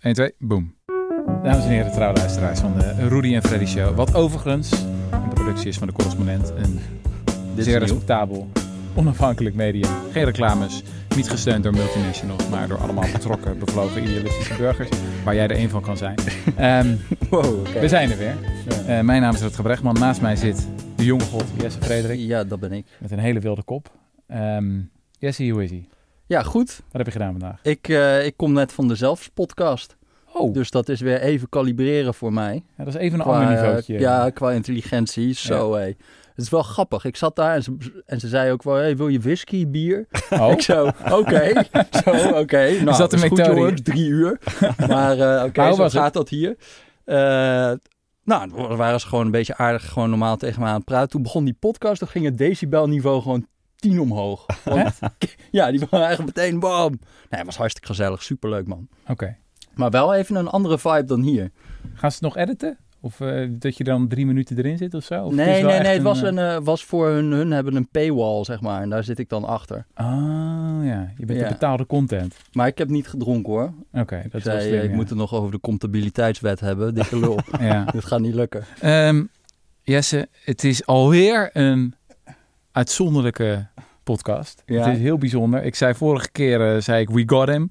1, 2, boom. Dames en heren, trouwluisteraars van de Rudy en Freddy Show. Wat overigens een productie is van de correspondent. Een Dit zeer respectabel, onafhankelijk medium. Geen reclames, niet gesteund door multinationals, maar door allemaal betrokken, bevlogen, idealistische burgers. Waar jij er een van kan zijn. Ehm, Wow, we zijn er weer. Ja. Eh, mijn naam is Rutger Brechtman. Naast mij zit de jonge god Jesse Frederik. Ja, dat ben ik. Met een hele wilde kop. Ehm, Jesse, hoe is hij? Ja, goed. Wat heb je gedaan vandaag? Ik, eh, ik kom net van de Zelfs-podcast. Oh, Dus dat is weer even kalibreren voor mij. ja, dat is even een Qua, ander eh, niveautje. ja, qua intelligentie. Zo. Het is wel grappig. Ik zat daar en ze, en ze zei ook wel, hey, wil je whisky, bier? Oh, Ik zo, oké. zo, oké. Nou, dat de is goed, jongens. Drie uur. Maar eh, oké, hoe zo het? gaat dat hier. Eh, nou, waren ze gewoon een beetje aardig, gewoon normaal tegen me aan het praten. Toen begon die podcast, toen ging het decibelniveau gewoon tien omhoog. Want, ja, die waren eigenlijk meteen bam. Nee, het was hartstikke gezellig, superleuk man. oké. Maar wel even een andere vibe dan hier. Gaan ze het nog editen? Of eh, dat je dan drie minuten erin zit of zo? Of het nee, nee, nee, het was, een, eh, was voor hun, hun hebben een paywall, zeg maar. En daar zit ik dan achter. Ah, ja. Je bent Ja. de betaalde content. Maar ik heb niet gedronken hoor. Oké, dat is slim, eh, ik ja. moet het nog over de comptabiliteitswet hebben. Dikke lul. Ja. Dit gaat niet lukken. Ehm, Jesse, het is alweer een uitzonderlijke podcast. Ja. Het is heel bijzonder. Ik zei vorige keer, eh, zei ik, we got him.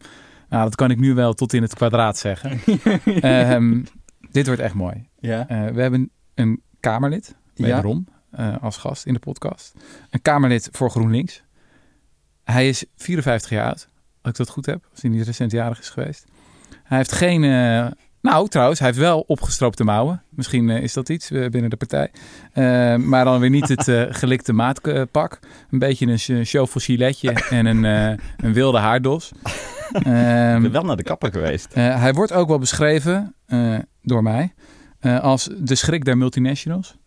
Nou, dat kan ik nu wel tot in het kwadraat zeggen. Ehm, dit wordt echt mooi. Ja. Eh, we hebben een Kamerlid, Ja. wederom, eh, als gast in de podcast. Een Kamerlid voor GroenLinks. Hij is 54 jaar oud, als ik dat goed heb, als hij niet recent jarig is geweest. Hij heeft geen... nou, trouwens, hij heeft wel opgestroopte mouwen. Misschien eh, is dat iets eh, binnen de partij. Eh, maar dan weer niet het gelikte maatpak. Een beetje een chauffeur giletje en een, een wilde haardos. Ik Ehm, ben wel naar de kapper geweest. hij wordt ook wel beschreven door mij als de schrik der multinationals.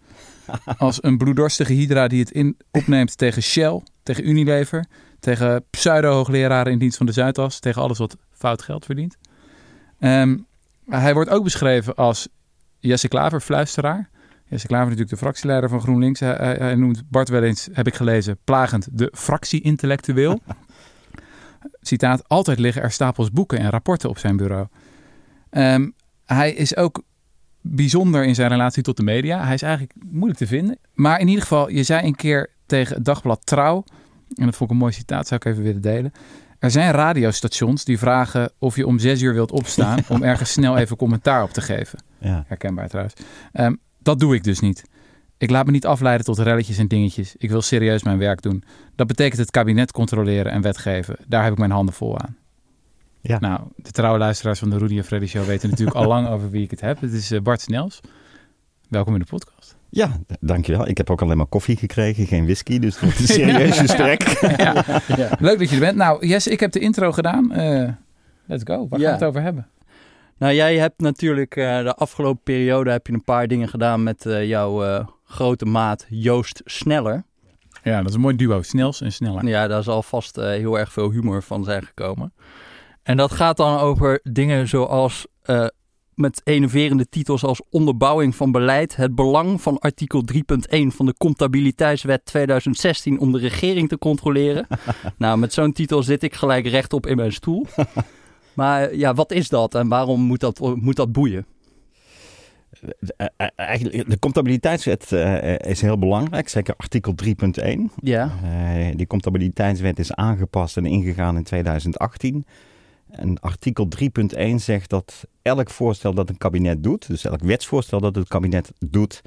als een bloeddorstige hydra die het in, opneemt tegen Shell, tegen Unilever, tegen pseudo-hoogleraren in dienst van de Zuidas, tegen alles wat fout geld verdient. Ehm, hij wordt ook beschreven als Jesse Klaver, fluisteraar. Jesse Klaver is natuurlijk de fractieleider van GroenLinks. Hij, noemt Bart wel eens, heb ik gelezen, plagend de fractie-intellectueel. Citaat, altijd liggen er stapels boeken en rapporten op zijn bureau. Ehm, hij is ook bijzonder in zijn relatie tot de media. Hij is eigenlijk moeilijk te vinden. Maar in ieder geval, je zei een keer tegen het dagblad Trouw, en dat vond ik een mooi citaat, zou ik even willen delen. Er zijn radiostations die vragen of je om zes uur wilt opstaan om ergens snel even commentaar op te geven. Ja. Herkenbaar trouwens. Ehm, dat doe ik dus niet. Ik laat me niet afleiden tot relletjes en dingetjes. Ik wil serieus mijn werk doen. Dat betekent het kabinet controleren en wetgeven. Daar heb ik mijn handen vol aan. Ja. Nou, de trouwe luisteraars van de Rudy en Freddy Show weten natuurlijk al lang over wie ik het heb. Het is eh, Bart Snels. Welkom in de podcast. Ja, dankjewel. Ik heb ook alleen maar koffie gekregen, geen whisky. Dus het wordt een serieus gesprek. ja. Ja. Leuk dat je er bent. Nou, Jess, ik heb de intro gedaan. Eh, let's go. Waar Ja. gaan we het over hebben? Nou, jij hebt natuurlijk eh, de afgelopen periode heb je een paar dingen gedaan met eh, jouw eh, grote maat Joost Sneller. Ja, dat is een mooi duo. Snels en sneller. Ja, daar zal vast eh, heel erg veel humor van zijn gekomen. En dat gaat dan over dingen zoals eh, met enerverende titels als onderbouwing van beleid, het belang van artikel 3.1 van de comptabiliteitswet 2016 om de regering te controleren. nou, met zo'n titel zit ik gelijk rechtop in mijn stoel. Maar ja, wat is dat en waarom moet dat, moet dat boeien? Eh, eh, Eigenlijk, de comptabiliteitswet eh, is heel belangrijk, zeker artikel 3.1. Ja, Eh, die comptabiliteitswet is aangepast en ingegaan in 2018. En artikel 3.1 zegt dat elk voorstel dat een kabinet doet, dus elk wetsvoorstel dat het kabinet doet,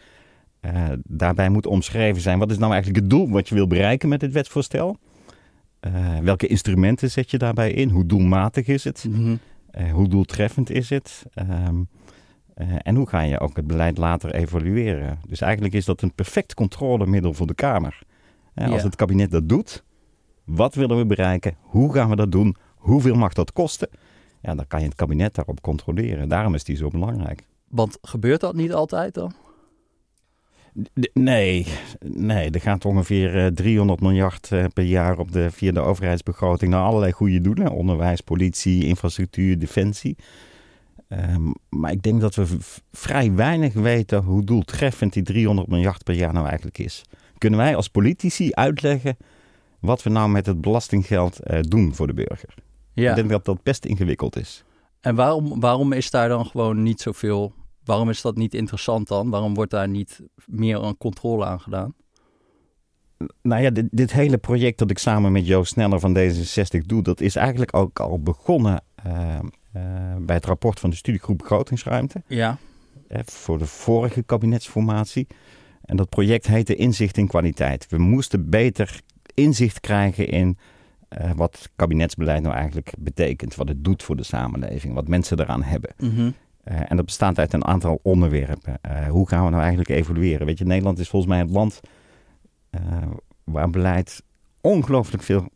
eh, daarbij moet omschreven zijn wat is nou eigenlijk het doel wat je wil bereiken met het wetsvoorstel. Eh, welke instrumenten zet je daarbij in? Hoe doelmatig is het? Mhm. Eh, hoe doeltreffend is het? Ehm, eh, en hoe ga je ook het beleid later evalueren? Dus eigenlijk is dat een perfect controlemiddel voor de Kamer. Als het kabinet dat doet, wat willen we bereiken? Hoe gaan we dat doen? Hoeveel mag dat kosten? Ja, dan kan je het kabinet daarop controleren. Daarom is die zo belangrijk. want gebeurt dat niet altijd dan? Nee, nee, er gaat ongeveer eh, 300 miljard eh, per jaar op de, via de overheidsbegroting naar allerlei goede doelen. Onderwijs, politie, infrastructuur, defensie. Ehm, maar ik denk dat we vrij weinig weten hoe doeltreffend die 300 miljard per jaar nou eigenlijk is. Kunnen wij als politici uitleggen wat we nou met het belastinggeld eh, doen voor de burger? Ja. Ik denk dat dat best ingewikkeld is. En waarom, waarom is daar dan gewoon niet zoveel... Waarom is dat niet interessant dan? Waarom wordt daar niet meer aan controle aan gedaan? Nou ja, dit, dit hele project dat ik samen met Joost Sneller van D66 doe, dat is eigenlijk ook al begonnen uh, uh, bij het rapport van de studiegroep Begrotingsruimte. Ja. Uh, voor de vorige kabinetsformatie. En dat project heette Inzicht in Kwaliteit. We moesten beter inzicht krijgen in uh, wat kabinetsbeleid nou eigenlijk betekent. Wat het doet voor de samenleving. Wat mensen eraan hebben. Mm -hmm. uh, en dat bestaat uit een aantal onderwerpen. Uh, hoe gaan we nou eigenlijk evalueren? Weet je, Nederland is volgens mij het land waar beleid ongelooflijk veel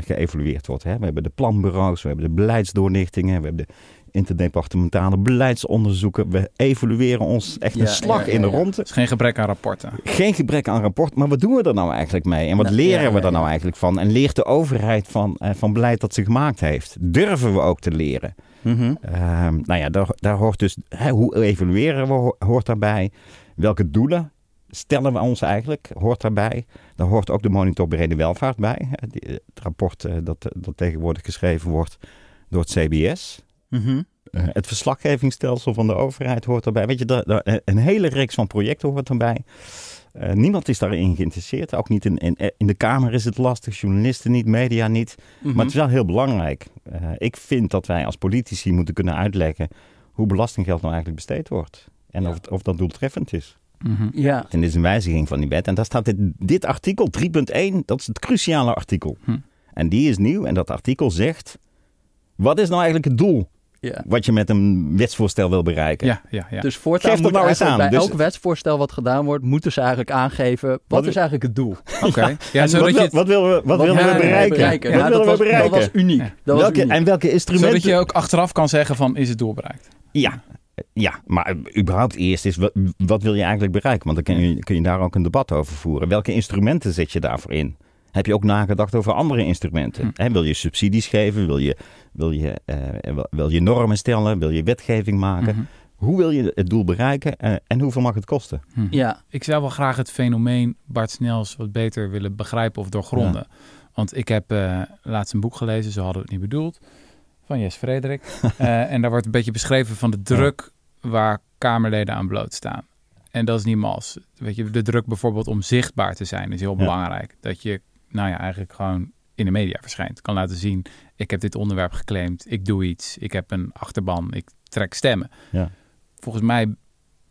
geëvalueerd wordt. Hè? We hebben de planbureaus, we hebben de beleidsdoorlichtingen, we hebben de interdepartementale beleidsonderzoeken. We evalueren ons echt een ja, slag ja, ja, in de ronde. is geen gebrek aan rapporten. Geen gebrek aan rapport, maar wat doen we er nou eigenlijk mee? En wat leren we er nou eigenlijk van? En leert de overheid van, uh, van beleid dat ze gemaakt heeft? Durven we ook te leren? Mm -hmm. uh, nou ja, daar, daar hoort dus, hè, hoe evalueren we hoort daarbij. Welke doelen stellen we ons eigenlijk, hoort daarbij. Daar hoort ook de monitor brede welvaart bij. Het rapport uh, dat, dat tegenwoordig geschreven wordt door het CBS. Mm -hmm. uh, het verslaggevingsstelsel van de overheid hoort erbij. Weet je, daar, daar, een hele reeks van projecten hoort erbij. Uh, niemand is daarin geïnteresseerd. Ook niet in, in, in, de Kamer is het lastig, journalisten niet, media niet. Mm Mhm. -hmm. Maar het is wel heel belangrijk. Uh, ik vind dat wij als politici moeten kunnen uitleggen hoe belastinggeld nou eigenlijk besteed wordt. En ja. of, of dat doeltreffend is. Mm -hmm. Ja. En dit is een wijziging van die wet. En daar staat dit, dit artikel 3.1, dat is het cruciale artikel. Hm. En die is nieuw en dat artikel zegt... Wat is nou eigenlijk het doel ja. wat je met een wetsvoorstel wil bereiken? Ja, ja, ja. Dus voortaan Geef moet nou eens aan. bij dus... elk wetsvoorstel wat gedaan wordt... moeten ze eigenlijk aangeven... wat, wat is eigenlijk het doel? Oké. Okay. Ja, wat, het... wat willen we, wat willen we bereiken? bereiken? Wat ja, willen dat we was, bereiken? Dat was uniek. Dat welke, was uniek. En welke instrumenten... Zodat je ook achteraf kan zeggen van is het doel bereikt? Ja, ja, maar überhaupt eerst is wat, wat, wil je eigenlijk bereiken? Want dan kun je, kun je daar ook een debat over voeren. Welke instrumenten zet je daarvoor in? Heb je ook nagedacht over andere instrumenten? Hm. He, wil je subsidies geven? Wil je, wil, je, uh, wil je normen stellen? Wil je wetgeving maken? Mhm. Hoe wil je het doel bereiken uh, en hoeveel mag het kosten? Hm. Ja. Ik zou wel graag het fenomeen Bart Snels wat beter willen begrijpen of doorgronden. Ja. Want ik heb uh, laatst een boek gelezen, zo hadden we het niet bedoeld, van Jes Frederik. uh, en daar wordt een beetje beschreven van de druk ja. waar Kamerleden aan blootstaan. En dat is niet mals. Weet je, de druk bijvoorbeeld om zichtbaar te zijn is heel ja. belangrijk. Dat je, nou ja, eigenlijk gewoon in de media verschijnt. Kan laten zien, ik heb dit onderwerp geclaimd, ik doe iets, ik heb een achterban, ik trek stemmen. Ja. Volgens mij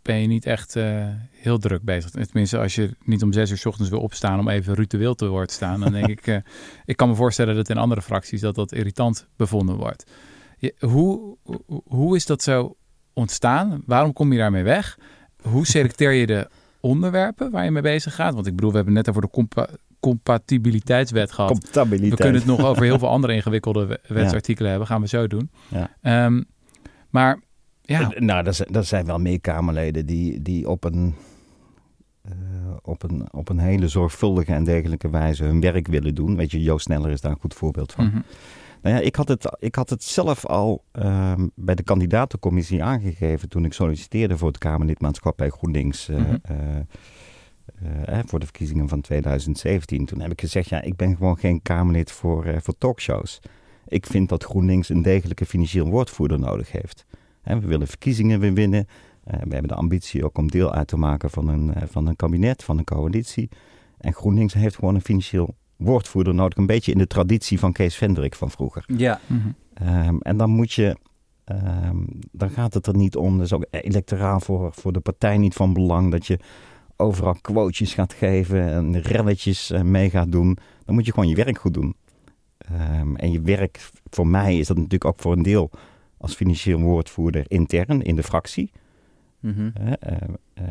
ben je niet echt uh, heel druk bezig. Tenminste, als je niet om zes uur 's ochtends wil opstaan om even Wild te woord te staan, dan denk ik, uh, ik kan me voorstellen dat in andere fracties dat dat irritant bevonden wordt. Je, hoe, hoe is dat zo ontstaan? Waarom kom je daarmee weg? Hoe selecteer je de onderwerpen waar je mee bezig gaat? Want ik bedoel, we hebben net over de compa compatibiliteitswet gehad. Comptabiliteit. We kunnen het nog over heel veel andere ingewikkelde wetsartikelen ja. hebben. Gaan we zo doen. Ja. Um, maar ja. Nou, dat zijn, dat zijn wel meer Kamerleden die, die op, een, uh, op, een, op een hele zorgvuldige en degelijke wijze hun werk willen doen. Weet je, Joost Sneller is daar een goed voorbeeld van. Mm -hmm. Nou ja, ik had het, ik had het zelf al uh, bij de kandidatencommissie aangegeven toen ik solliciteerde voor het Kamerlidmaatschap bij GroenLinks. Uh, mm -hmm. Uh, voor de verkiezingen van 2017. Toen heb ik gezegd, ja, ik ben gewoon geen Kamerlid voor, uh, voor talkshows. Ik vind dat GroenLinks een degelijke financieel woordvoerder nodig heeft. He, we willen verkiezingen weer winnen. Uh, we hebben de ambitie ook om deel uit te maken van een, uh, van een kabinet, van een coalitie. En GroenLinks heeft gewoon een financieel woordvoerder nodig. Een beetje in de traditie van Kees Vendrik van vroeger. Ja. Mm -hmm. um, en dan moet je... Um, dan gaat het er niet om. Dat is ook electoraal voor, voor de partij niet van belang. Dat je overal quotejes gaat geven en relletjes uh, mee gaat doen. Dan moet je gewoon je werk goed doen. Um, en je werk, voor mij is dat natuurlijk ook voor een deel als financieel woordvoerder intern in de fractie. Mm -hmm. uh, uh,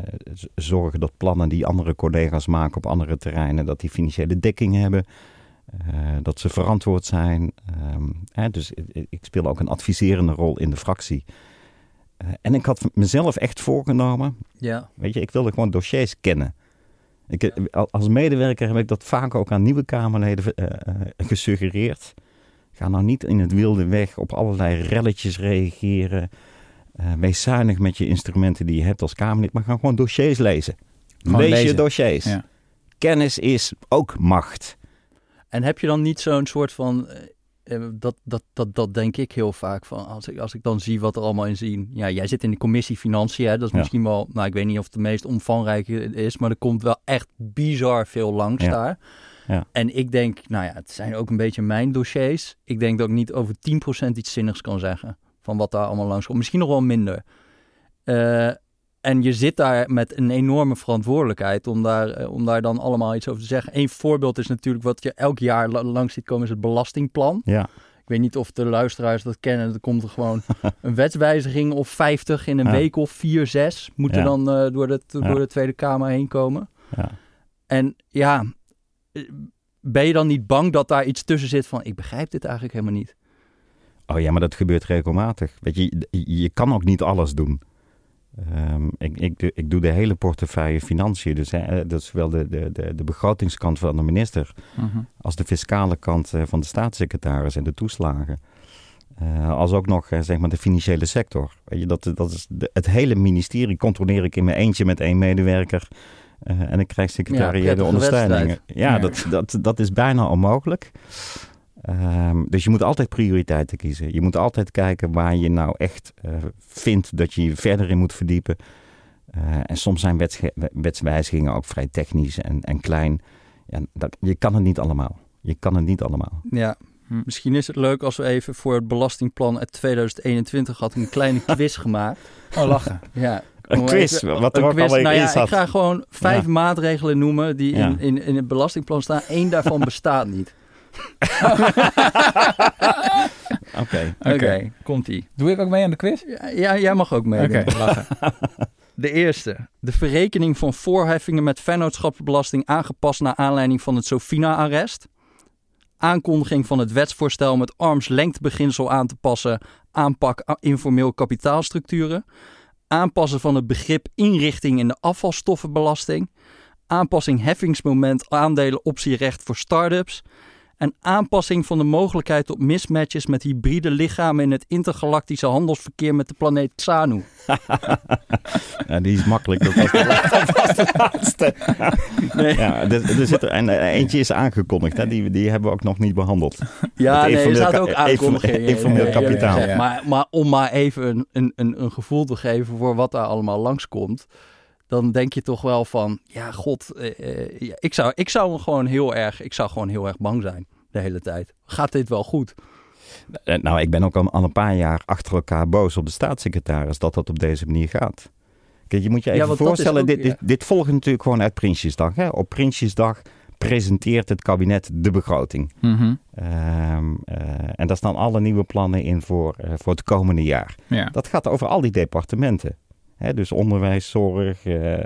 zorgen dat plannen die andere collega's maken op andere terreinen, dat die financiële dekking hebben. Uh, dat ze verantwoord zijn. Um, dus ik speel ook een adviserende rol in de fractie. Uh, en ik had mezelf echt voorgenomen. Ja. Weet je, ik wilde gewoon dossiers kennen. Ik, als medewerker heb ik dat vaak ook aan nieuwe Kamerleden uh, gesuggereerd. Ga nou niet in het wilde weg op allerlei relletjes reageren. Uh, wees zuinig met je instrumenten die je hebt als Kamerlid. Maar ga gewoon dossiers lezen. Gewoon Lees lezen. je dossiers. Ja. Kennis is ook macht. En heb je dan niet zo'n soort van... eh, dat, dat, dat, dat denk ik heel vaak. Van als, ik, als ik dan zie wat er allemaal in zien. Ja, jij zit in de commissie Financiën. Hè? Dat is Ja. misschien wel, nou ik weet niet of het de meest omvangrijke is. Maar er komt wel echt bizar veel langs Ja. daar. Ja. En ik denk, nou ja, het zijn ook een beetje mijn dossiers. Ik denk dat ik niet over 10% iets zinnigs kan zeggen. Van wat daar allemaal langs komt. Misschien nog wel minder. Eh, en je zit daar met een enorme verantwoordelijkheid om daar, eh, om daar dan allemaal iets over te zeggen. Eén voorbeeld is natuurlijk wat je elk jaar la- langs ziet komen, is het belastingplan. Ja, Ik weet niet of de luisteraars dat kennen. Er komt er gewoon een wetswijziging of 50 in een Ja. week of 4, 6. Moeten Ja. dan eh, door, de, Ja. door de Tweede Kamer heen komen. ja. En ja, eh, ben je dan niet bang dat daar iets tussen zit van... ik begrijp dit eigenlijk helemaal niet. Oh ja, maar dat gebeurt regelmatig. Weet je, je kan ook niet alles doen. Ehm, ik, ik, doe- ik doe de hele portefeuille financiën. Dus hè, dat is zowel de, de, de, de begrotingskant van de minister Mhm. als de fiscale kant eh, van de staatssecretaris en de toeslagen. Eh, als ook nog eh, zeg maar de financiële sector. Weet je, dat, dat is de- het hele ministerie controleer ik in mijn eentje met één medewerker. Eh, en ik krijg secretariële ondersteuningen. wedstrijd. Ja, Ja. Dat, dat, dat is bijna onmogelijk. Ehm, dus je moet altijd prioriteiten kiezen. Je moet altijd kijken waar je nou echt eh, vindt dat je je verder in moet verdiepen. Eh, en soms zijn wetswijzigingen ook vrij technisch en, en klein. Ja, dat, je kan het niet allemaal. Je kan het niet allemaal. Ja, Hm. misschien is het leuk als we even voor het belastingplan uit 2021 had een kleine quiz gemaakt. Oh, lachen. Ja, Een quiz, wat er ook quiz. nou ja. Ik ga gewoon vijf Ja. maatregelen noemen die Ja. in, in, in het belastingplan staan. Eén daarvan bestaat niet. Oké. Oké, komt-ie. Doe ik ook mee aan de quiz? Ja, ja, jij mag ook mee. Oké. De eerste. De verrekening van voorheffingen met vennootschapsbelasting aangepast naar aanleiding van het Sofina-arrest. Aankondiging van het wetsvoorstel met armslengtebeginsel aan te passen. Aanpak informeel kapitaalstructuren. Aanpassen van het begrip inrichting in de afvalstoffenbelasting. Aanpassing heffingsmoment aandelen optierecht voor start-ups. En aanpassing van de mogelijkheid tot mismatches met hybride lichamen in het intergalactische handelsverkeer met de planeet Xanu. Ja, die is makkelijk. Dat was de, laatste. Ja, er, er zit er, en eh, eentje is aangekondigd. Hè? Die, die hebben we ook nog niet behandeld. Ja, nee, er staat ook aankondigingen. informeel ja, ja, kapitaal. ja. Maar, maar om maar even een, een, een, een gevoel te geven voor wat daar allemaal langskomt, dan denk je toch wel van, ja, god, eh, eh, ik, zou, ik zou gewoon heel erg, ik zou gewoon heel erg bang zijn de hele tijd. Gaat dit wel goed? Eh, Nou, ik ben ook al, al een paar jaar achter elkaar boos op de staatssecretaris dat dat op deze manier gaat. Kijk, je moet je even voorstellen, ook- dit, dit, ja. dit volgt natuurlijk gewoon uit Prinsjesdag. Hè? Op Prinsjesdag presenteert het kabinet de begroting. Mhm. Ehm, eh, en daar staan alle nieuwe plannen in voor, eh, voor het komende jaar. Ja. Dat gaat over al die departementen. Hè, dus onderwijs, zorg, eh, eh,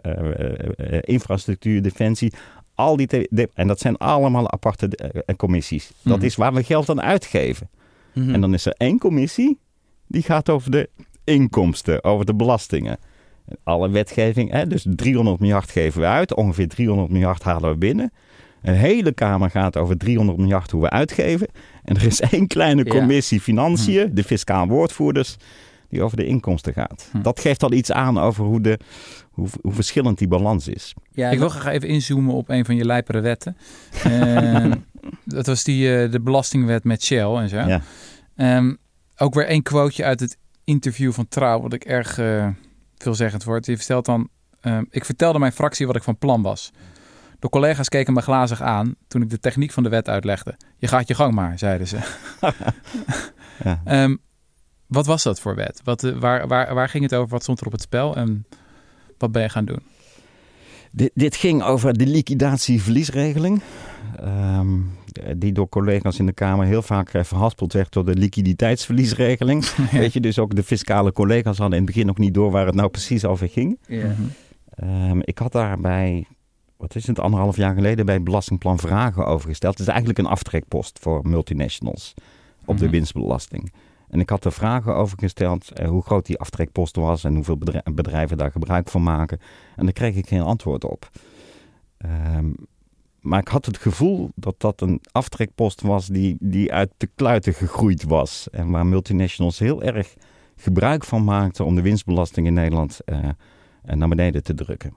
eh, infrastructuur, defensie. Al die en dat zijn allemaal aparte commissies. Dat Mhm. is waar we geld aan uitgeven. Mhm. En dan is er één commissie die gaat over de inkomsten, over de belastingen. En Alle wetgeving, hè, dus 300 miljard geven we uit, ongeveer 300 miljard halen we binnen. Een hele Kamer gaat over 300 miljard hoe we uitgeven. En er is één kleine Ja. commissie financiën, de fiscaal woordvoerders, die over de inkomsten gaat. Hm. Dat geeft al iets aan over hoe, de, hoe, hoe verschillend die balans is. ja, Ik wil graag even inzoomen op een van je lijpere wetten. Ehm, dat was die, eh, de belastingwet met Shell en zo. Ja. Ehm, ook weer één quoteje uit het interview van Trouw, wat ik erg eh, veelzeggend vond. Die vertelt dan, ehm, ik vertelde mijn fractie wat ik van plan was. De collega's keken me glazig aan toen ik de techniek van de wet uitlegde. Je gaat je gang maar, zeiden ze. Ja. Ehm, wat was dat voor wet? Wat, eh, waar, waar, waar ging het over? Wat stond er op het spel? En wat ben je gaan doen? Dit, dit ging over de liquidatieverliesregeling. Ehm, die door collega's in de Kamer heel vaak eh, verhaspeld werd door de liquiditeitsverliesregeling. Weet je, dus ook de fiscale collega's hadden in het begin nog niet door waar het nou precies over ging. ja. Mhm. Ehm, ik had daarbij, wat is het, anderhalf jaar geleden bij het Belastingplan vragen over gesteld. Het is eigenlijk een aftrekpost voor multinationals op de Mhm. winstbelasting. En ik had er vragen over gesteld eh, hoe groot die aftrekpost was en hoeveel bedrij- bedrijven daar gebruik van maken. En daar kreeg ik geen antwoord op. Ehm, maar ik had het gevoel dat dat een aftrekpost was die, die uit de kluiten gegroeid was. En waar multinationals heel erg gebruik van maakten om de winstbelasting in Nederland eh, eh, naar beneden te drukken.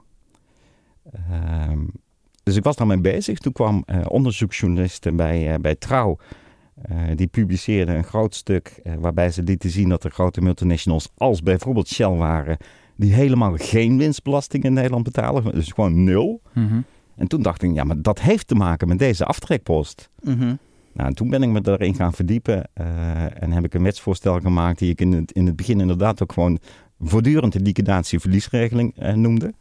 Ehm, dus ik was daarmee bezig. Toen kwam eh onderzoeksjournalisten bij, bij Trouw Eh, die publiceerden een groot stuk eh, waarbij ze lieten zien dat er grote multinationals als bijvoorbeeld Shell waren, die helemaal geen winstbelasting in Nederland betalen, dus gewoon nul. Mhm. En toen dacht ik, ja, maar dat heeft te maken met deze aftrekpost. Mhm. Nou, en toen ben ik me daarin gaan verdiepen eh, en heb ik een wetsvoorstel gemaakt die ik in het, in het begin inderdaad ook gewoon voortdurend de liquidatie-verliesregeling eh, noemde.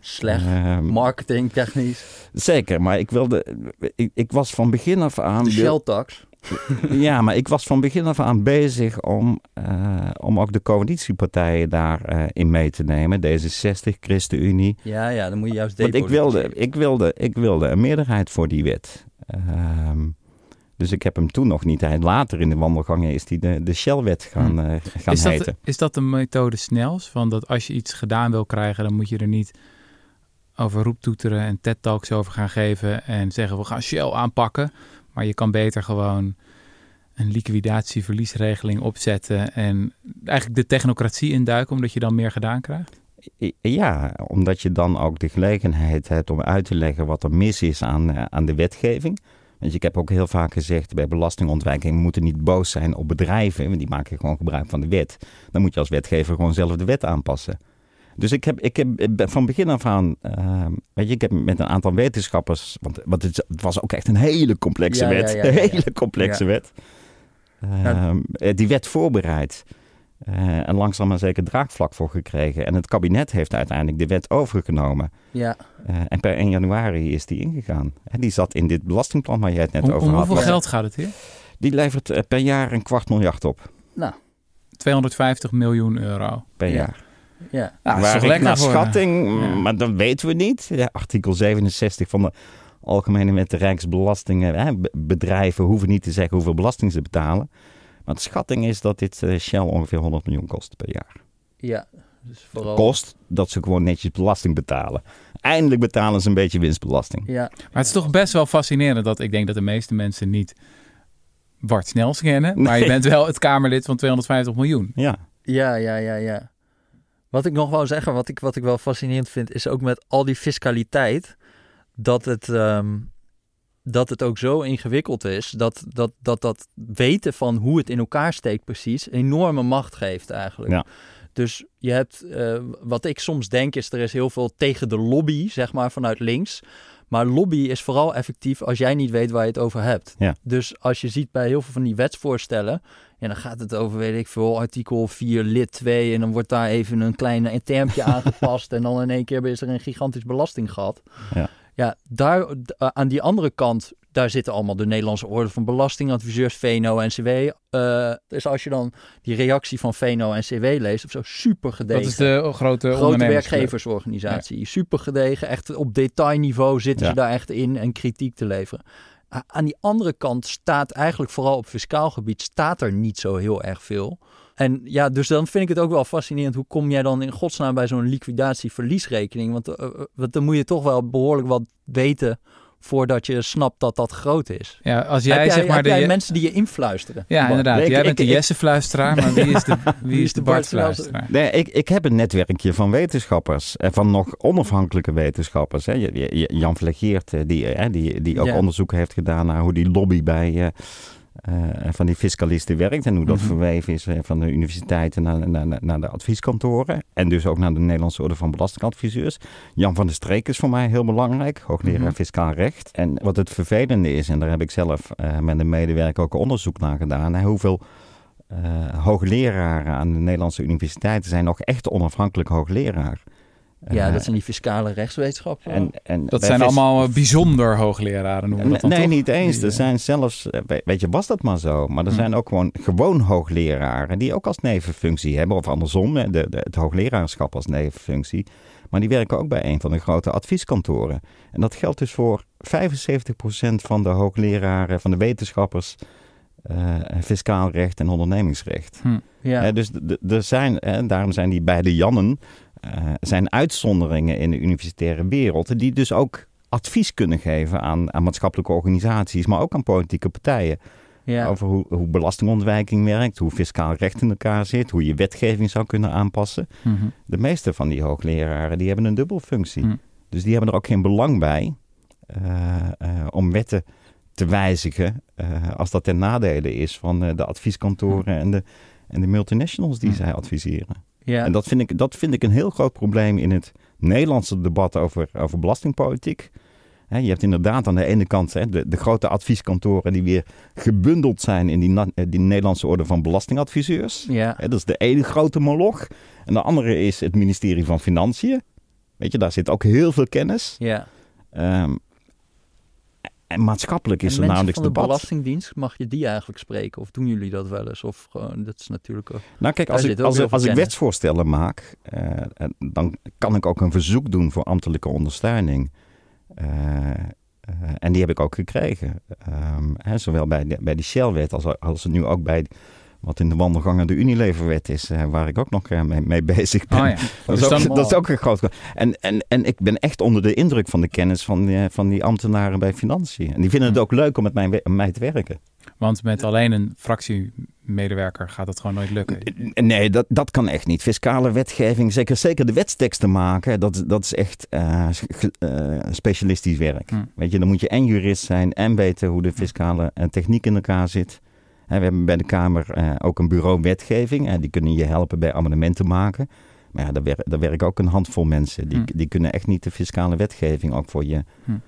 Slecht. Ehm, Marketing, technisch. zeker, maar ik wilde, ik, ik was van begin af aan. De Shell tax. Ja, maar ik was van begin af aan bezig om, eh, om ook de coalitiepartijen daarin in mee te nemen. D66, ChristenUnie. Ja, ja, dan moet je juist Want ik wilde, ik, wilde, ik wilde een meerderheid voor die wet. Ehm, dus ik heb hem toen nog niet. Hij- Later in de wandelgangen is die de, de Shell-wet gaan, eh, gaan Is, dat, heten. is dat de methode snels? Van dat als je iets gedaan wil krijgen, dan moet je er niet over roeptoeteren en TED-talks over gaan geven en zeggen we gaan Shell aanpakken. Maar je kan beter gewoon een liquidatieverliesregeling opzetten en eigenlijk de technocratie induiken, omdat je dan meer gedaan krijgt. Ja, omdat je dan ook de gelegenheid hebt om uit te leggen wat er mis is aan, eh, aan de wetgeving. Want ik heb ook heel vaak gezegd bij belastingontwijking, we moeten niet boos zijn op bedrijven, want die maken gewoon gebruik van de wet. Dan moet je als wetgever gewoon zelf de wet aanpassen. Dus ik heb, ik heb van begin af aan, eh, weet je, ik heb met een aantal wetenschappers, want, want het, was ook echt een hele complexe Ja, wet, ja, ja, een ja. hele complexe Ja. wet. Ehm, eh, die wet voorbereid. Eh, en langzaam maar zeker draagvlak voor gekregen. En het kabinet heeft uiteindelijk de wet overgenomen. Ja, Eh, en per 1 januari is die ingegaan. En die zat in dit belastingplan waar jij het net Om, over om had. hoeveel geld gaat het hier? Die levert per jaar een kwart miljard op. nou, 250 miljoen euro. Per Ja. jaar. Ja. Ja, dat is Waar toch ik lekker naar voor- schatting, Ja. maar dat weten we niet. Ja, artikel 67 van de Algemene Wet de Rijksbelastingen. Hè, be- bedrijven hoeven niet te zeggen hoeveel belasting ze betalen. Maar de schatting is dat dit eh, Shell ongeveer 100 miljoen kost per jaar. Ja, dus vooral... Kost dat ze gewoon netjes belasting betalen. Eindelijk betalen ze een beetje winstbelasting. Ja, Maar het is toch best wel fascinerend dat ik denk dat de meeste mensen niet Bart Snels kennen. Maar je bent wel het Kamerlid van 250 miljoen. Ja, ja, ja, ja, ja. Wat ik nog wou zeggen, wat ik, wat ik wel fascinerend vind, is ook met al die fiscaliteit, dat het, ehm, dat het ook zo ingewikkeld is, dat dat, dat dat weten van hoe het in elkaar steekt precies, enorme macht geeft eigenlijk. Ja. Dus je hebt, eh, wat ik soms denk is, er is heel veel tegen de lobby, zeg maar, vanuit links. Maar lobby is vooral effectief als jij niet weet waar je het over hebt. Ja. Dus als je ziet bij heel veel van die wetsvoorstellen, ja, dan gaat het over, weet ik veel, artikel 4, lid 2. En dan wordt daar even een klein termpje aangepast. En dan in één keer is er een gigantisch belastinggat. Ja. Ja, daar, eh, aan die andere kant, daar zitten allemaal de Nederlandse Orde van Belastingadviseurs, VNO-NCW. Eh dus als je dan die reactie van VNO-NCW leest, of zo, super gedegen. Dat is de grote Grote werkgeversorganisatie. Super gedegen. Echt op detailniveau zitten Ja. ze daar echt in en kritiek te leveren. Aan die andere kant staat eigenlijk vooral op fiscaal gebied staat er niet zo heel erg veel. En ja, dus dan vind ik het ook wel fascinerend. Hoe kom jij dan in godsnaam bij zo'n liquidatie-verliesrekening? Want, eh, eh, want dan moet je toch wel behoorlijk wat weten voordat je snapt dat dat groot is. Ja, als jij, zeg maar heb de... jij mensen die je influisteren? Ja, Bart? inderdaad. Ik- jij ik- bent de Jesse-fluisteraar, maar wie is de, wie is de Bart Bart-fluisteraar? Nee, ik, ik heb een netwerkje van wetenschappers. En van nog onafhankelijke wetenschappers. Hè. Jan Vlegeert, eh, die, eh, die, die ook Ja. onderzoek heeft gedaan naar hoe die lobby bij eh, van die fiscalisten werkt. En hoe dat Mhm. verweven is eh, van de universiteiten naar, naar, naar- de advieskantoren. En dus ook naar de Nederlandse Orde van Belastingadviseurs. Jan van der Streek is voor mij heel belangrijk. Hoogleraar Mhm. fiscaal recht. En wat het vervelende is, en daar heb ik zelf eh, met een medewerker ook onderzoek naar gedaan. hoeveel eh, hoogleraren aan de Nederlandse universiteiten zijn nog echt onafhankelijk hoogleraar. Ja, Eh, dat zijn die fiscale rechtswetenschappen. en, en Dat zijn allemaal eh, bijzonder hoogleraren, noemen we dat dan Nee, toch? niet eens. Er eh, zijn zelfs, we- weet je, was dat maar zo. Maar er Hm. zijn ook gewoon, gewoon hoogleraren die ook als nevenfunctie hebben. Of andersom, de, de, het hoogleraarschap als nevenfunctie. Maar die werken ook bij een van de grote advieskantoren. En dat geldt dus voor 75% van de hoogleraren, van de wetenschappers, eh, fiscaal recht en ondernemingsrecht. hm. ja. Hè, dus er zijn, en daarom zijn die beide Jannen, eh, zijn uitzonderingen in de universitaire wereld, die dus ook advies kunnen geven aan, aan maatschappelijke organisaties, maar ook aan politieke partijen. ja. Over hoe, hoe belastingontwijking werkt, hoe fiscaal recht in elkaar zit, hoe je wetgeving zou kunnen aanpassen. Mhm. De meeste van die hoogleraren die hebben een dubbelfunctie. Hm. Dus die hebben er ook geen belang bij eh, eh, om wetten te wijzigen als dat ten nadele is van de advieskantoren en de, en de multinationals die zij adviseren. Ja. En dat vind, ik, dat vind ik een heel groot probleem in het Nederlandse debat over, over belastingpolitiek. je hebt inderdaad aan de ene kant de, de, grote advieskantoren die weer gebundeld zijn in die, die Nederlandse orde van belastingadviseurs. Ja. dat is de ene grote moloch. En de andere is het ministerie van Financiën. Weet je, daar zit ook heel veel kennis. Ja. Ehm, en maatschappelijk is en er namelijk van de debat. Belastingdienst, mag je die eigenlijk spreken? Of doen jullie dat wel eens? Of gewoon, dat is natuurlijk ook... Nou kijk, als, ik, als, als ik wetsvoorstellen maak, uh, dan kan ik ook een verzoek doen voor ambtelijke ondersteuning. Uh, uh, en die heb ik ook gekregen. Um, hè, zowel bij de, bij de Shell-wet als, als nu ook bij wat in de wandelgangen de Unileverwet is, uh, waar ik ook nog uh, mee, mee, bezig ben. Oh ja. dat, is ook, dat, is ook, een groot... En, en, en ik ben echt onder de indruk van de kennis van die, van die ambtenaren bij Financiën. En die vinden het ook leuk om met mij, mij te werken. Want met alleen een fractiemedewerker gaat het gewoon nooit lukken. Nee, dat, dat kan echt niet. Fiscale wetgeving, zeker, zeker de wetsteksten maken, dat, dat is echt uh, uh, specialistisch werk. Hm. Weet je, dan moet je en jurist zijn en weten hoe de fiscale techniek in elkaar zit. We hebben bij de Kamer uh, ook een bureau wetgeving. Die kunnen je helpen bij amendementen maken. Maar ja, daar, wer daar werken ook een handvol mensen. Die, hm. die kunnen echt niet de fiscale wetgeving ook voor je. Hm. Uh,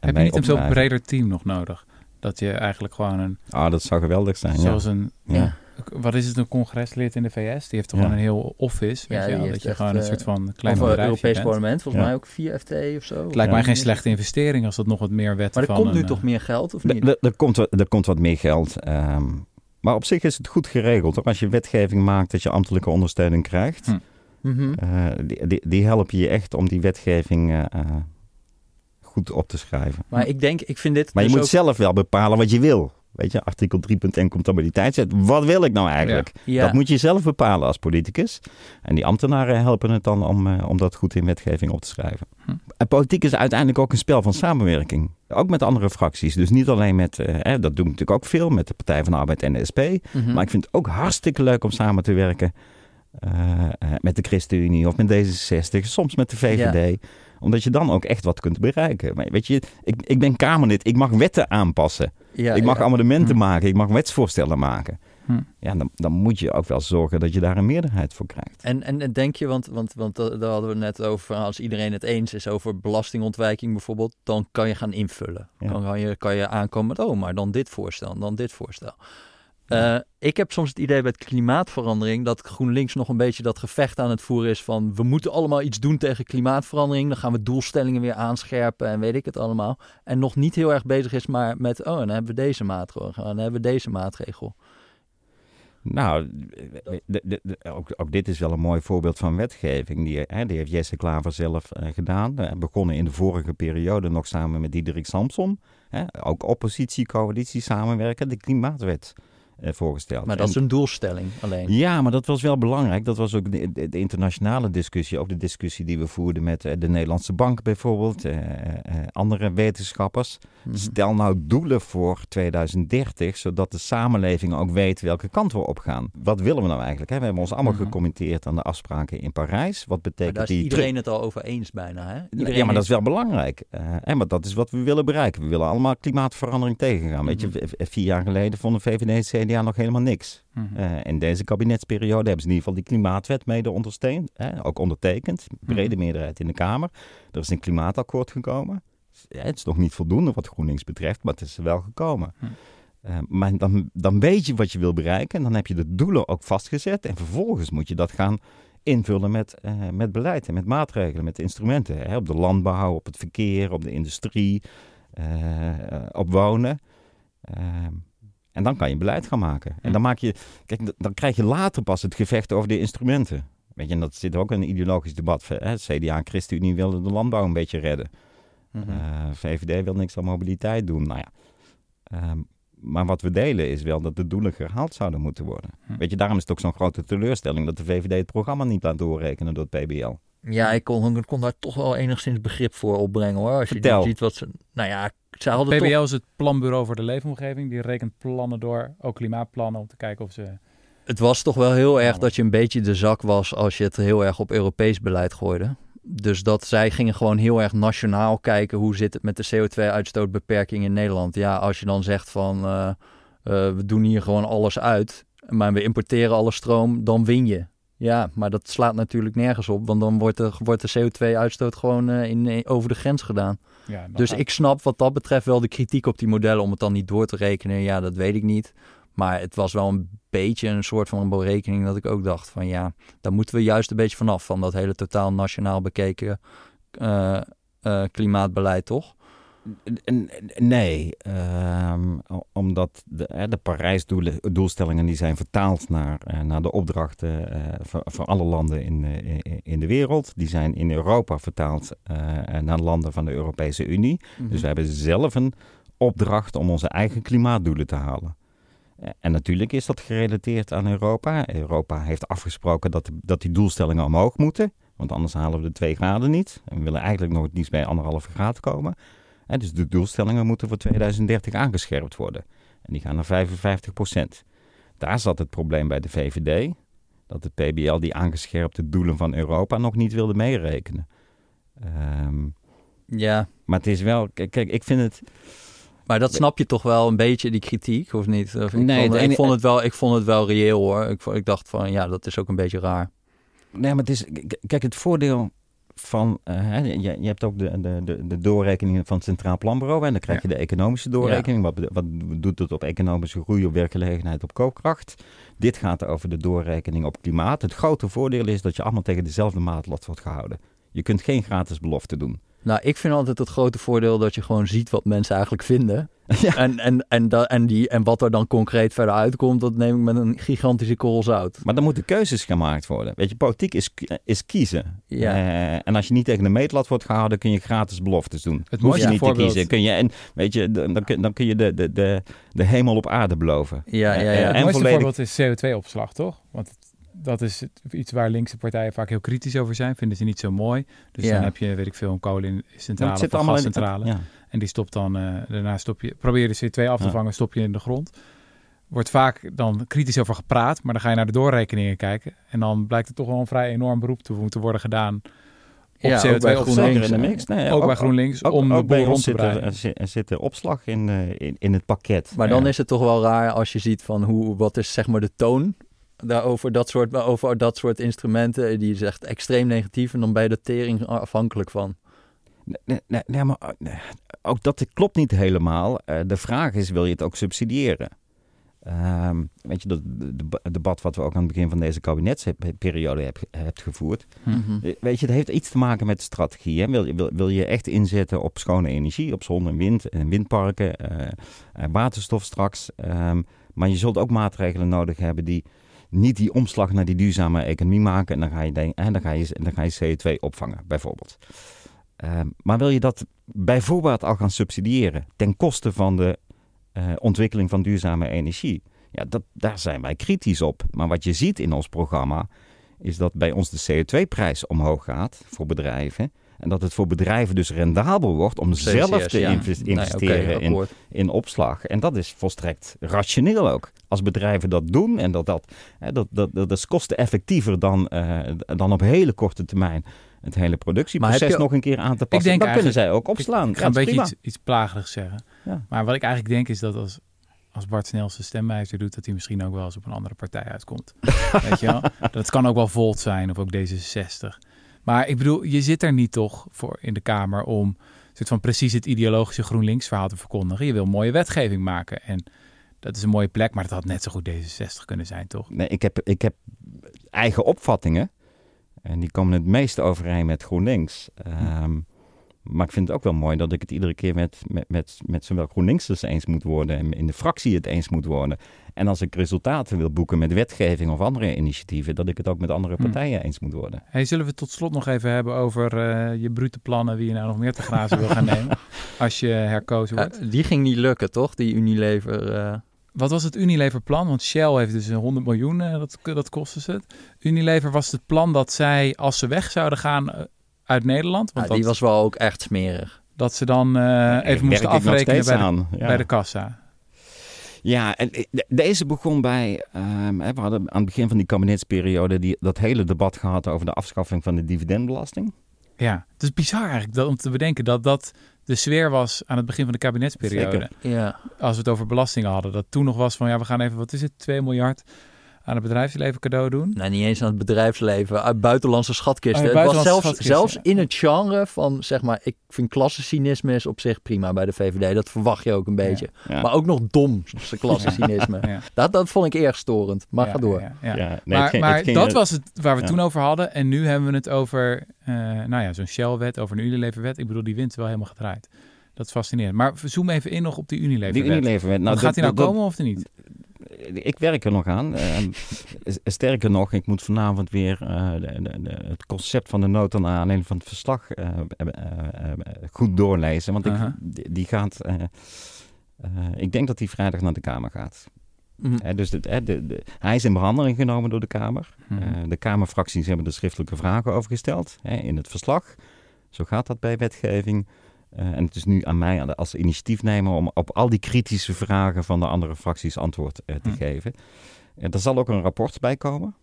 Heb je niet een veel breder team nog nodig? Dat je eigenlijk gewoon een. Ah, dat zou geweldig zijn. Zoals ja. een. Ja. Wat is het, een congreslid in de VS? Die heeft toch Ja. gewoon een heel office. Weet Ja, je, wel? dat je gewoon een eh, soort van klein Of bedrijfje Europees bent. parlement, volgens Ja. mij ook 4 FT of zo. Het lijkt Ja. mij geen slechte investering als dat nog wat meer wetten Maar er van komt nu een, toch eh, meer geld, of Er- niet? Er, komt, wat- er komt wat meer geld. ehm, maar op zich is het goed geregeld. hoor. Als je wetgeving maakt dat je ambtelijke ondersteuning krijgt. Hm. Mhm. eh, die, die, die helpen je echt om die wetgeving eh, eh, goed op te schrijven. Maar ik denk, ik vind dit Maar je dus moet ook- zelf wel bepalen wat je wil. Weet je, artikel 3.1 comptabiliteitswet. Wat wil ik nou eigenlijk? Ja. Dat moet je zelf bepalen als politicus. En die ambtenaren helpen het dan om, eh, om dat goed in wetgeving op te schrijven. Hm. En politiek is uiteindelijk ook een spel van samenwerking. Ook met andere fracties. Dus niet alleen met, eh, hè, dat doen we natuurlijk ook veel, met de Partij van de Arbeid en de SP. Mhm. Maar ik vind het ook hartstikke leuk om samen te werken eh, met de ChristenUnie of met D66, soms met de VVD. Omdat je dan ook echt wat kunt bereiken. Maar weet je, ik, ik ben Kamerlid, ik mag wetten aanpassen. ja, ik mag ja. amendementen Hm. maken, ik mag wetsvoorstellen maken. Hm. Ja, dan, dan moet je ook wel zorgen dat je daar een meerderheid voor krijgt. En, en, en denk je, want, want, want da- daar hadden we net over, als iedereen het eens is over belastingontwijking bijvoorbeeld, dan kan je gaan invullen. Ja. Dan kan je, kan je aankomen met, oh, maar dan dit voorstel, dan dit voorstel. Eh, ik heb soms het idee bij klimaatverandering dat GroenLinks nog een beetje dat gevecht aan het voeren is van we moeten allemaal iets doen tegen klimaatverandering. Dan gaan we doelstellingen weer aanscherpen en weet ik het allemaal. En nog niet heel erg bezig is maar met, oh, dan hebben we deze maatregel, dan hebben we deze maatregel. Nou, de- de- ook, dit is wel een mooi voorbeeld van wetgeving. Die, hè, die heeft Jesse Klaver zelf eh, gedaan. Eh, begonnen in de vorige periode nog samen met Diederik Samson. Hè, ook oppositie, coalitie samenwerken. De klimaatwet eh, voorgesteld. Maar dat is En- een doelstelling alleen. Ja, maar dat was wel belangrijk. Dat was ook de, internationale discussie. Ook de discussie die we voerden met eh, de Nederlandse Bank bijvoorbeeld. eh, eh, eh, andere wetenschappers. Mhm. Stel nou doelen voor 2030, zodat de samenleving ook weet welke kant we op gaan. Wat willen we nou eigenlijk? Hè? We hebben ons allemaal Mhm. gecommenteerd aan de afspraken in Parijs. Wat Maar betekent daar is die iedereen het al over eens bijna. Hè? Iedereen ja, maar dat is wel belangrijk. Eh, en maar dat is wat we willen bereiken. We willen allemaal klimaatverandering tegengaan. Weet je, Mhm. vier jaar geleden vonden VVD en CDA nog helemaal niks. Mhm. Eh, in deze kabinetsperiode hebben ze in ieder geval die klimaatwet mede ondersteund. Hè, ook ondertekend. Brede meerderheid in de Kamer. Er is een klimaatakkoord gekomen. Ja, het is nog niet voldoende wat GroenLinks betreft, maar het is wel gekomen. Eh, maar dan, dan weet je wat je wil bereiken. En dan heb je de doelen ook vastgezet. En vervolgens moet je dat gaan invullen met, eh, met beleid en met maatregelen, met instrumenten. Hè, op de landbouw, op het verkeer, op de industrie, op wonen. En dan kan je beleid gaan maken. En dan, maak je, kijk, dan krijg je later pas het gevecht over de instrumenten. Weet je, en dat zit ook in een ideologisch debat. Hè? CDA en ChristenUnie wilden de landbouw een beetje redden. Mhm. Eh, VVD wil niks aan mobiliteit doen. Nou ja. Ehm, maar wat we delen is wel dat de doelen gehaald zouden moeten worden. Hm. Weet je, daarom is het ook zo'n grote teleurstelling dat de VVD het programma niet laat doorrekenen door het PBL. Ja, ik kon, ik kon daar toch wel enigszins begrip voor opbrengen hoor. Als je Vertel. ziet wat ze. Nou ja, ze hadden PBL toch. is het planbureau voor de leefomgeving. Die rekent plannen door, ook klimaatplannen, om te kijken of ze... Het was toch wel heel erg dat je een beetje de zak was als je het heel erg op Europees beleid gooide. dus dat zij gingen gewoon heel erg nationaal kijken hoe zit het met de CO2-uitstootbeperking in Nederland. Ja, als je dan zegt van eh, eh, we doen hier gewoon alles uit, maar we importeren alle stroom, dan win je. Ja, maar dat slaat natuurlijk nergens op, want dan wordt de, wordt de CO2-uitstoot gewoon eh, in, over de grens gedaan. Ja, Dus gaat- ik snap wat dat betreft wel de kritiek op die modellen om het dan niet door te rekenen. Ja, dat weet ik niet. Maar het was wel een beetje een soort van een berekening dat ik ook dacht van ja, daar moeten we juist een beetje vanaf. Van dat hele totaal nationaal bekeken eh, eh, klimaatbeleid, toch? Nee, ehm, omdat de, de Parijsdoelstellingen die zijn vertaald naar, eh, naar de opdrachten eh, voor, voor alle landen in, eh, in- de wereld. Die zijn in Europa vertaald naar landen van de Europese Unie. Dus we hebben zelf een opdracht om onze eigen klimaatdoelen te halen. En natuurlijk is dat gerelateerd aan Europa. Europa heeft afgesproken dat, dat die doelstellingen omhoog moeten. Want anders halen we de 2 graden niet. En we willen eigenlijk nog het liefst bij anderhalve graad komen. En dus de doelstellingen moeten voor 2030 aangescherpt worden. En die gaan naar 55 procent. Daar zat het probleem bij de VVD. Dat de PBL die aangescherpte doelen van Europa nog niet wilde meerekenen. Ehm, Ja, maar het is wel... Kijk, ik vind het... maar dat snap je toch wel een beetje, die kritiek, of niet? Of ik, Nee, vond, ik, vond het wel, ik vond het wel reëel hoor. Ik, ik dacht van ja, dat is ook een beetje raar. Nee, maar het is... Kijk, het voordeel van... eh, hè, je, je hebt ook de, de, de, de doorrekeningen van het Centraal Planbureau. En dan krijg je de economische doorrekening. Wat, wat doet het op economische groei, op werkgelegenheid, op koopkracht? Dit gaat over de doorrekening op klimaat. Het grote voordeel is dat je allemaal tegen dezelfde maatlat wordt gehouden. Je kunt geen gratis belofte doen. Nou, ik vind altijd het grote voordeel dat je gewoon ziet wat mensen eigenlijk vinden. Ja. En, en, en, da- en, die, en wat er dan concreet verder uitkomt, dat neem ik met een gigantische korrel zout. Maar dan moeten keuzes gemaakt worden. Weet je, politiek is, is kiezen. Ja. Eh, en als je niet tegen de meetlat wordt gehouden, kun je gratis beloftes doen. Het Hoef je mooiste niet te voorbeeld- kiezen. Kun je, en weet je, dan, dan kun- dan kun je de, de, de, de hemel op aarde beloven. Ja, ja, ja. eh, Het en mooiste volledig voorbeeld is CO2-opslag, toch? Want het- dat is iets waar linkse partijen vaak heel kritisch over zijn. Vinden ze niet zo mooi. Dus Ja. dan heb je, weet ik veel, een kolencentrale of zit een in gascentrale. Ja. En die stopt dan, eh, daarna stop je, probeer je de CO2 af te Ja. vangen, stop je in de grond. Wordt vaak dan kritisch over gepraat, maar dan ga je naar de doorrekeningen kijken. En dan blijkt er toch wel een vrij enorm beroep te moeten worden gedaan op Ja, ook bij CO2-opslag. GroenLinks, Zeker in de mix. Nee, ook, bij GroenLinks, ook- om de ook bij boel rond te zit er, breiden. er zit- er opslag in, eh, in, in het pakket. Maar dan Ja. is het toch wel raar als je ziet van hoe, wat is zeg maar de toon daarover dat soort, over dat soort instrumenten. Die is echt extreem negatief en dan je de tering afhankelijk van. Nee, nee, nee, maar eh, ook dat klopt niet helemaal. Eh, de vraag is, wil je het ook subsidiëren? Ehm, weet je, dat de- de- debat wat we ook aan het begin van deze kabinetsperiode heb, hebt gevoerd. Mhm. Eh, Weet je, het heeft iets te maken met strategie. Hè? Wil, je- wil, wil je echt inzetten op schone energie, op zon en wind en windparken, eh, eh, waterstof straks. Ehm, maar je zult ook maatregelen nodig hebben die niet die omslag naar die duurzame economie maken. En dan ga je, denk, en dan ga je, dan ga je CO2 opvangen, bijvoorbeeld. Ehm, maar wil je dat bijvoorbeeld al gaan subsidiëren ten koste van de eh, ontwikkeling van duurzame energie? Ja, dat, daar zijn wij kritisch op. Maar wat je ziet in ons programma is dat bij ons de CO2-prijs omhoog gaat voor bedrijven. En dat het voor bedrijven dus rendabel wordt om zelf te ja. Nee, investeren in opslag. En dat is volstrekt rationeel ook. Als bedrijven dat doen en dat, dat, dat, dat, dat is kosteneffectiever dan, eh, dan op hele korte termijn het hele productieproces nog een keer aan te passen. denk dan kunnen zij ook opslaan. Ik ga Ja, een beetje iets, iets plagerigs zeggen. Ja. Maar wat ik eigenlijk denk is dat als, als Bart Snels zijn stemwijzer doet, dat hij misschien ook wel eens op een andere partij uitkomt. Weet je wel? Dat kan ook wel Volt zijn of ook D66. Maar ik bedoel, je zit er niet toch voor in de Kamer om soort van precies het ideologische GroenLinks verhaal te verkondigen. Je wil mooie wetgeving maken en dat is een mooie plek, maar dat had net zo goed D66 kunnen zijn, toch? Nee, ik, heb, ik heb eigen opvattingen. En die komen het meest overeen met GroenLinks. Ehm, maar ik vind het ook wel mooi dat ik het iedere keer met, met, met, met zowel GroenLinksers eens moet worden en in de fractie het eens moet worden. En als ik resultaten wil boeken met wetgeving of andere initiatieven, dat ik het ook met andere Hm. partijen eens moet worden. Hey, zullen we het tot slot nog even hebben over eh, je brute plannen, wie je nou nog meer te grazen wil gaan nemen als je herkozen wordt? Die ging niet lukken, toch? Die Unilever. eh. Wat was het Unilever-plan? Want Shell heeft dus een 100 miljoen, eh, dat, dat kostte ze het. Unilever was het plan dat zij, als ze weg zouden gaan eh, uit Nederland, want Ja, die dat, was wel ook echt smerig. dat ze dan eh, even moesten afrekenen bij de, aan. Ja. bij de kassa. Ja, en de- deze begon bij. ehm, hè, we hadden aan het begin van die kabinetsperiode die, dat hele debat gehad over de afschaffing van de dividendbelasting. Ja, het is bizar eigenlijk dat, om te bedenken dat dat de sfeer was aan het begin van de kabinetsperiode. Zeker. Ja. Als we het over belastingen hadden. Dat toen nog was van ja, we gaan even, wat is het, 2 miljard aan het bedrijfsleven cadeau doen. Nou, niet eens aan het bedrijfsleven, uit buitenlandse schatkisten. Oh, ja, het was buitenlandse zelfs, schatkisten, zelfs in het genre van, zeg maar, ik vind klassencynisme is op zich prima bij de VVD. Dat verwacht je ook een beetje. Ja. Maar ook nog dom, klassencynisme. Ja. Dat, dat vond ik erg storend. Maar Ja, ga door. ja, ja. Ja, nee, maar het ging- maar het ging- dat was het waar we toen over hadden. En nu hebben we het over eh, nou ja, zo'n Shell-wet, over een Unilever-wet. Ik bedoel, die wint wel helemaal gedraaid. Dat is fascinerend. Maar zoom even in nog op die Unilever-wet. Die Unilever-wet. Nou, gaat die nou dat- dat- komen of niet? Ik werk er nog aan. Eh, s- sterker nog, ik moet vanavond weer eh, de, de- de- het concept van de nota naar aanleiding van het verslag eh, eh, eh, eh, goed doorlezen. Want ik, die, die gaat. eh, eh, ik denk dat hij vrijdag naar de Kamer gaat. Mhm. Dus de, hè, de, de- hij is in behandeling genomen door de Kamer. Mhm. Eh, de Kamerfracties hebben er schriftelijke vragen over gesteld hè, in het verslag. Zo gaat dat bij wetgeving. Eh, en het is nu aan mij als initiatiefnemer om op al die kritische vragen van de andere fracties antwoord eh, te Hm. geven. Eh, er zal ook een rapport bij komen.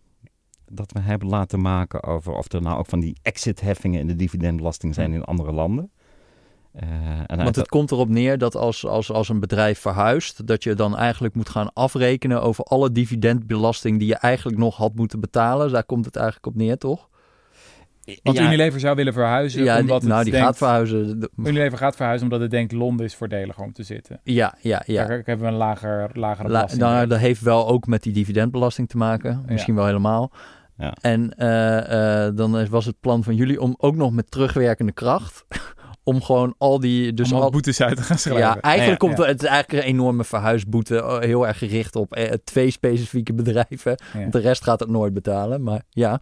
Dat we hebben laten maken over of er nou ook van die exitheffingen in de dividendbelasting zijn in andere landen. En Want het komt erop neer dat als, als, als een bedrijf verhuist, dat je dan eigenlijk moet gaan afrekenen over alle dividendbelasting die je eigenlijk nog had moeten betalen. Daar komt het eigenlijk op neer, toch? Want Ja, Unilever zou willen verhuizen. Ja, die, omdat het nou, die denkt- gaat verhuizen. De- Unilever gaat verhuizen omdat het denkt Londen is voordeliger om te zitten. Ja, ja, ja. Daar hebben we een lager, lagere La, belasting. nou, dat heeft wel ook met die dividendbelasting te maken. Misschien wel helemaal. Ja. En eh, eh, dan was het plan van jullie om ook nog met terugwerkende kracht... om gewoon al die... Dus al al, boetes uit te gaan schrijven. ja, eigenlijk Ja, komt ja. er, het is eigenlijk een enorme verhuisboete. eh, Heel erg gericht op twee specifieke bedrijven. Ja. Want de rest gaat het nooit betalen. Maar Ja,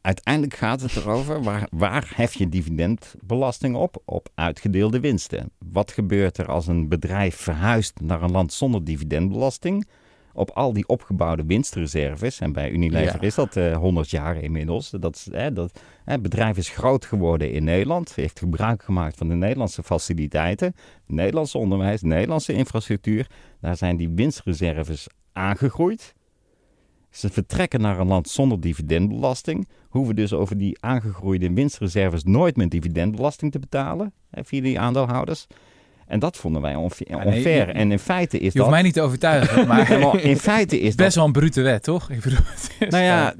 uiteindelijk gaat het erover waar, waar hef je dividendbelasting op? Op uitgedeelde winsten. Wat gebeurt er als een bedrijf verhuist naar een land zonder dividendbelasting? Op al die opgebouwde winstreserves, en bij Unilever Ja. is dat eh 100 jaar inmiddels. Dat, is, hè, dat, hè, het bedrijf is groot geworden in Nederland, heeft gebruik gemaakt van de Nederlandse faciliteiten, Nederlandse onderwijs, Nederlandse infrastructuur. Daar zijn die winstreserves aangegroeid. Ze vertrekken naar een land zonder dividendbelasting, hoeven dus over die aangegroeide winstreserves nooit meer dividendbelasting te betalen hè, via die aandeelhouders. En dat vonden wij nee, onfair. je- en in feite is Je dat. hoeft mij niet te overtuigen, maar in feite is best dat. wel een brute wet, toch? Ik bedoel, is Nou ja,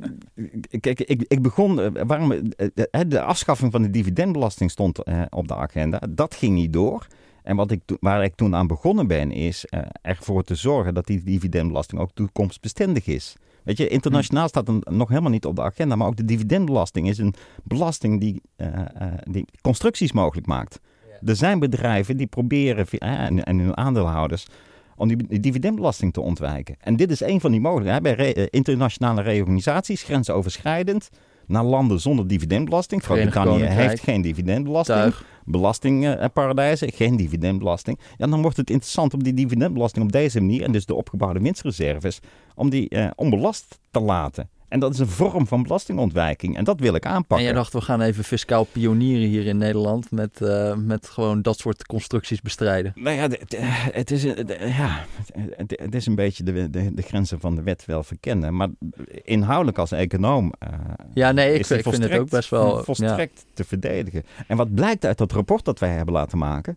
kijk, ik, ik begon. eh, Waarom, eh, de afschaffing van de dividendbelasting stond eh, op de agenda. Dat ging niet door. En wat ik, waar ik toen aan begonnen ben, is ervoor te zorgen dat die dividendbelasting ook toekomstbestendig is. Weet je, internationaal staat het nog helemaal niet op de agenda, maar ook de dividendbelasting is een belasting die, eh, eh, die constructies mogelijk maakt. Er zijn bedrijven die proberen, eh, en, en hun aandeelhouders, om die, die dividendbelasting te ontwijken. En dit is een van die mogelijkheden. Bij re- internationale reorganisaties, grensoverschrijdend, naar landen zonder dividendbelasting. Groot-Brittannië heeft geen dividendbelasting. tuig. Belastingparadijzen, geen dividendbelasting. Ja, dan wordt het interessant om die dividendbelasting op deze manier, en dus de opgebouwde winstreserves, om die eh, onbelast te laten. En dat is een vorm van belastingontwijking. En dat wil ik En aanpakken. jij dacht, we gaan even fiscaal pionieren hier in Nederland met, eh, met gewoon dat soort constructies bestrijden. Nou ja, het is, ja, het, is een beetje de, de, de grenzen van de wet wel verkennen. Maar inhoudelijk als econoom eh, Ja, nee, ik, ik vind het ook best wel... Ja. volstrekt te verdedigen. En wat blijkt uit dat rapport dat wij hebben laten maken?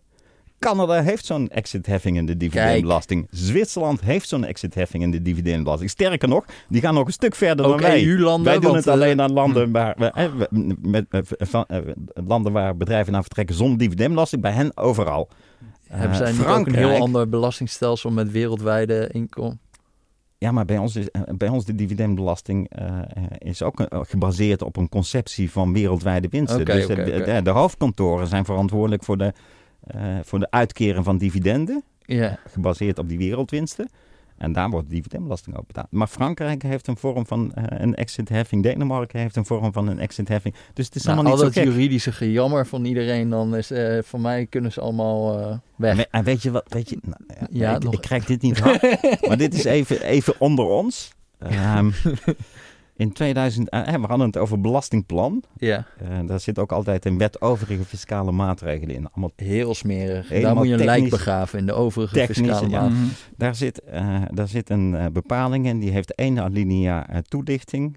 Canada heeft zo'n exitheffing in de dividendbelasting. Zwitserland heeft zo'n exitheffing in de dividendbelasting. Sterker nog, die gaan nog een stuk verder Ook dan wij. EU-landen. Wij doen het alleen eh, aan landen waar, we- eh, met, eh, van, eh, landen waar bedrijven naar vertrekken zonder dividendbelasting. Bij hen overal. Hebben zij ook een heel ander belastingstelsel met wereldwijde inkomen? Ja, maar bij ons is bij ons de dividendbelasting is ook gebaseerd op een conceptie van wereldwijde winsten. Dus de, de hoofdkantoren zijn verantwoordelijk voor de, eh, voor de uitkeren van dividenden, Ja. gebaseerd op die wereldwinsten. En daar wordt dividendbelasting op betaald. Maar Frankrijk heeft een vorm van eh, een exitheffing. Denemarken heeft een vorm van een exitheffing. Dus het is Nou, allemaal al niet zo dat gek. juridische gejammer van iedereen, dan is eh van mij kunnen ze allemaal weg. En, en weet je wat? Weet je, nou, ja, Ja, ik, nog- ik krijg dit niet hard. maar dit is even, even onder ons. Ehm, In 2000, eh, we hadden het over belastingplan. Ja, Eh, daar zit ook altijd een wet overige fiscale maatregelen in. Allemaal heel smerig. Daar moet je een lijk begraven in de overige fiscale ja. maat. Mhm. Daar zit, eh, daar zit een bepaling in, die heeft één alinea toelichting.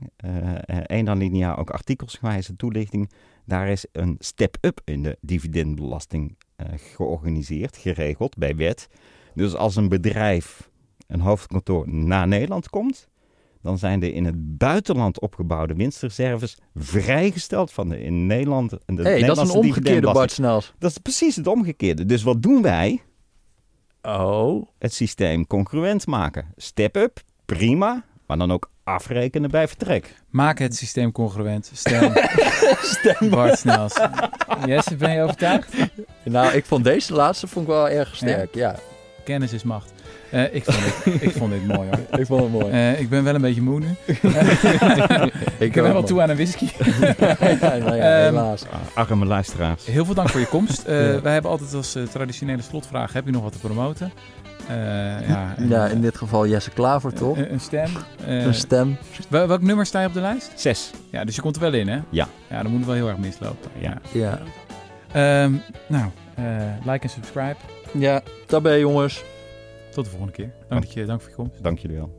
één alinea ook artikelsgewijze toelichting. Daar is een step-up in de dividendbelasting eh, georganiseerd, geregeld bij wet. Dus als een bedrijf, een hoofdkantoor naar Nederland komt, dan zijn de in het buitenland opgebouwde winstreserves vrijgesteld van de in Nederland. De hey, dat is een omgekeerde. Bart Snels. Dat is precies het omgekeerde. Dus wat doen wij? Oh. het systeem congruent maken. Step-up, prima, maar dan ook afrekenen bij vertrek. Maak het systeem congruent. Stem. Bart Snels. Jesse, ben je overtuigd? Nou, ik vond deze laatste vond ik wel erg sterk. Ja, Kennis is macht. Eh, ik, vond dit, ik vond dit mooi hoor. ik vond het mooi. Eh, ik ben wel een beetje moe nu. ik Ik ben wel toe aan een whisky. ja, nou ja, Ehm, helaas. Arme luisteraars. Heel veel dank voor je komst. Eh, Ja. Wij hebben altijd als eh, traditionele slotvraag: heb je nog wat te promoten? Eh, ja, en, Ja, eh, in dit geval Jesse Klaver, toch? Een, een stem. Eh, Een stem. wel- welk nummer sta je op de lijst? Zes. Ja, dus je komt er wel in, hè? Ja. Ja, dan moet het wel heel erg mislopen. Ja. Ja. Ehm, nou, eh, like en subscribe. Ja, daarbij jongens. Tot de volgende keer. Dank, dat je, dank voor je komst. Dank jullie wel.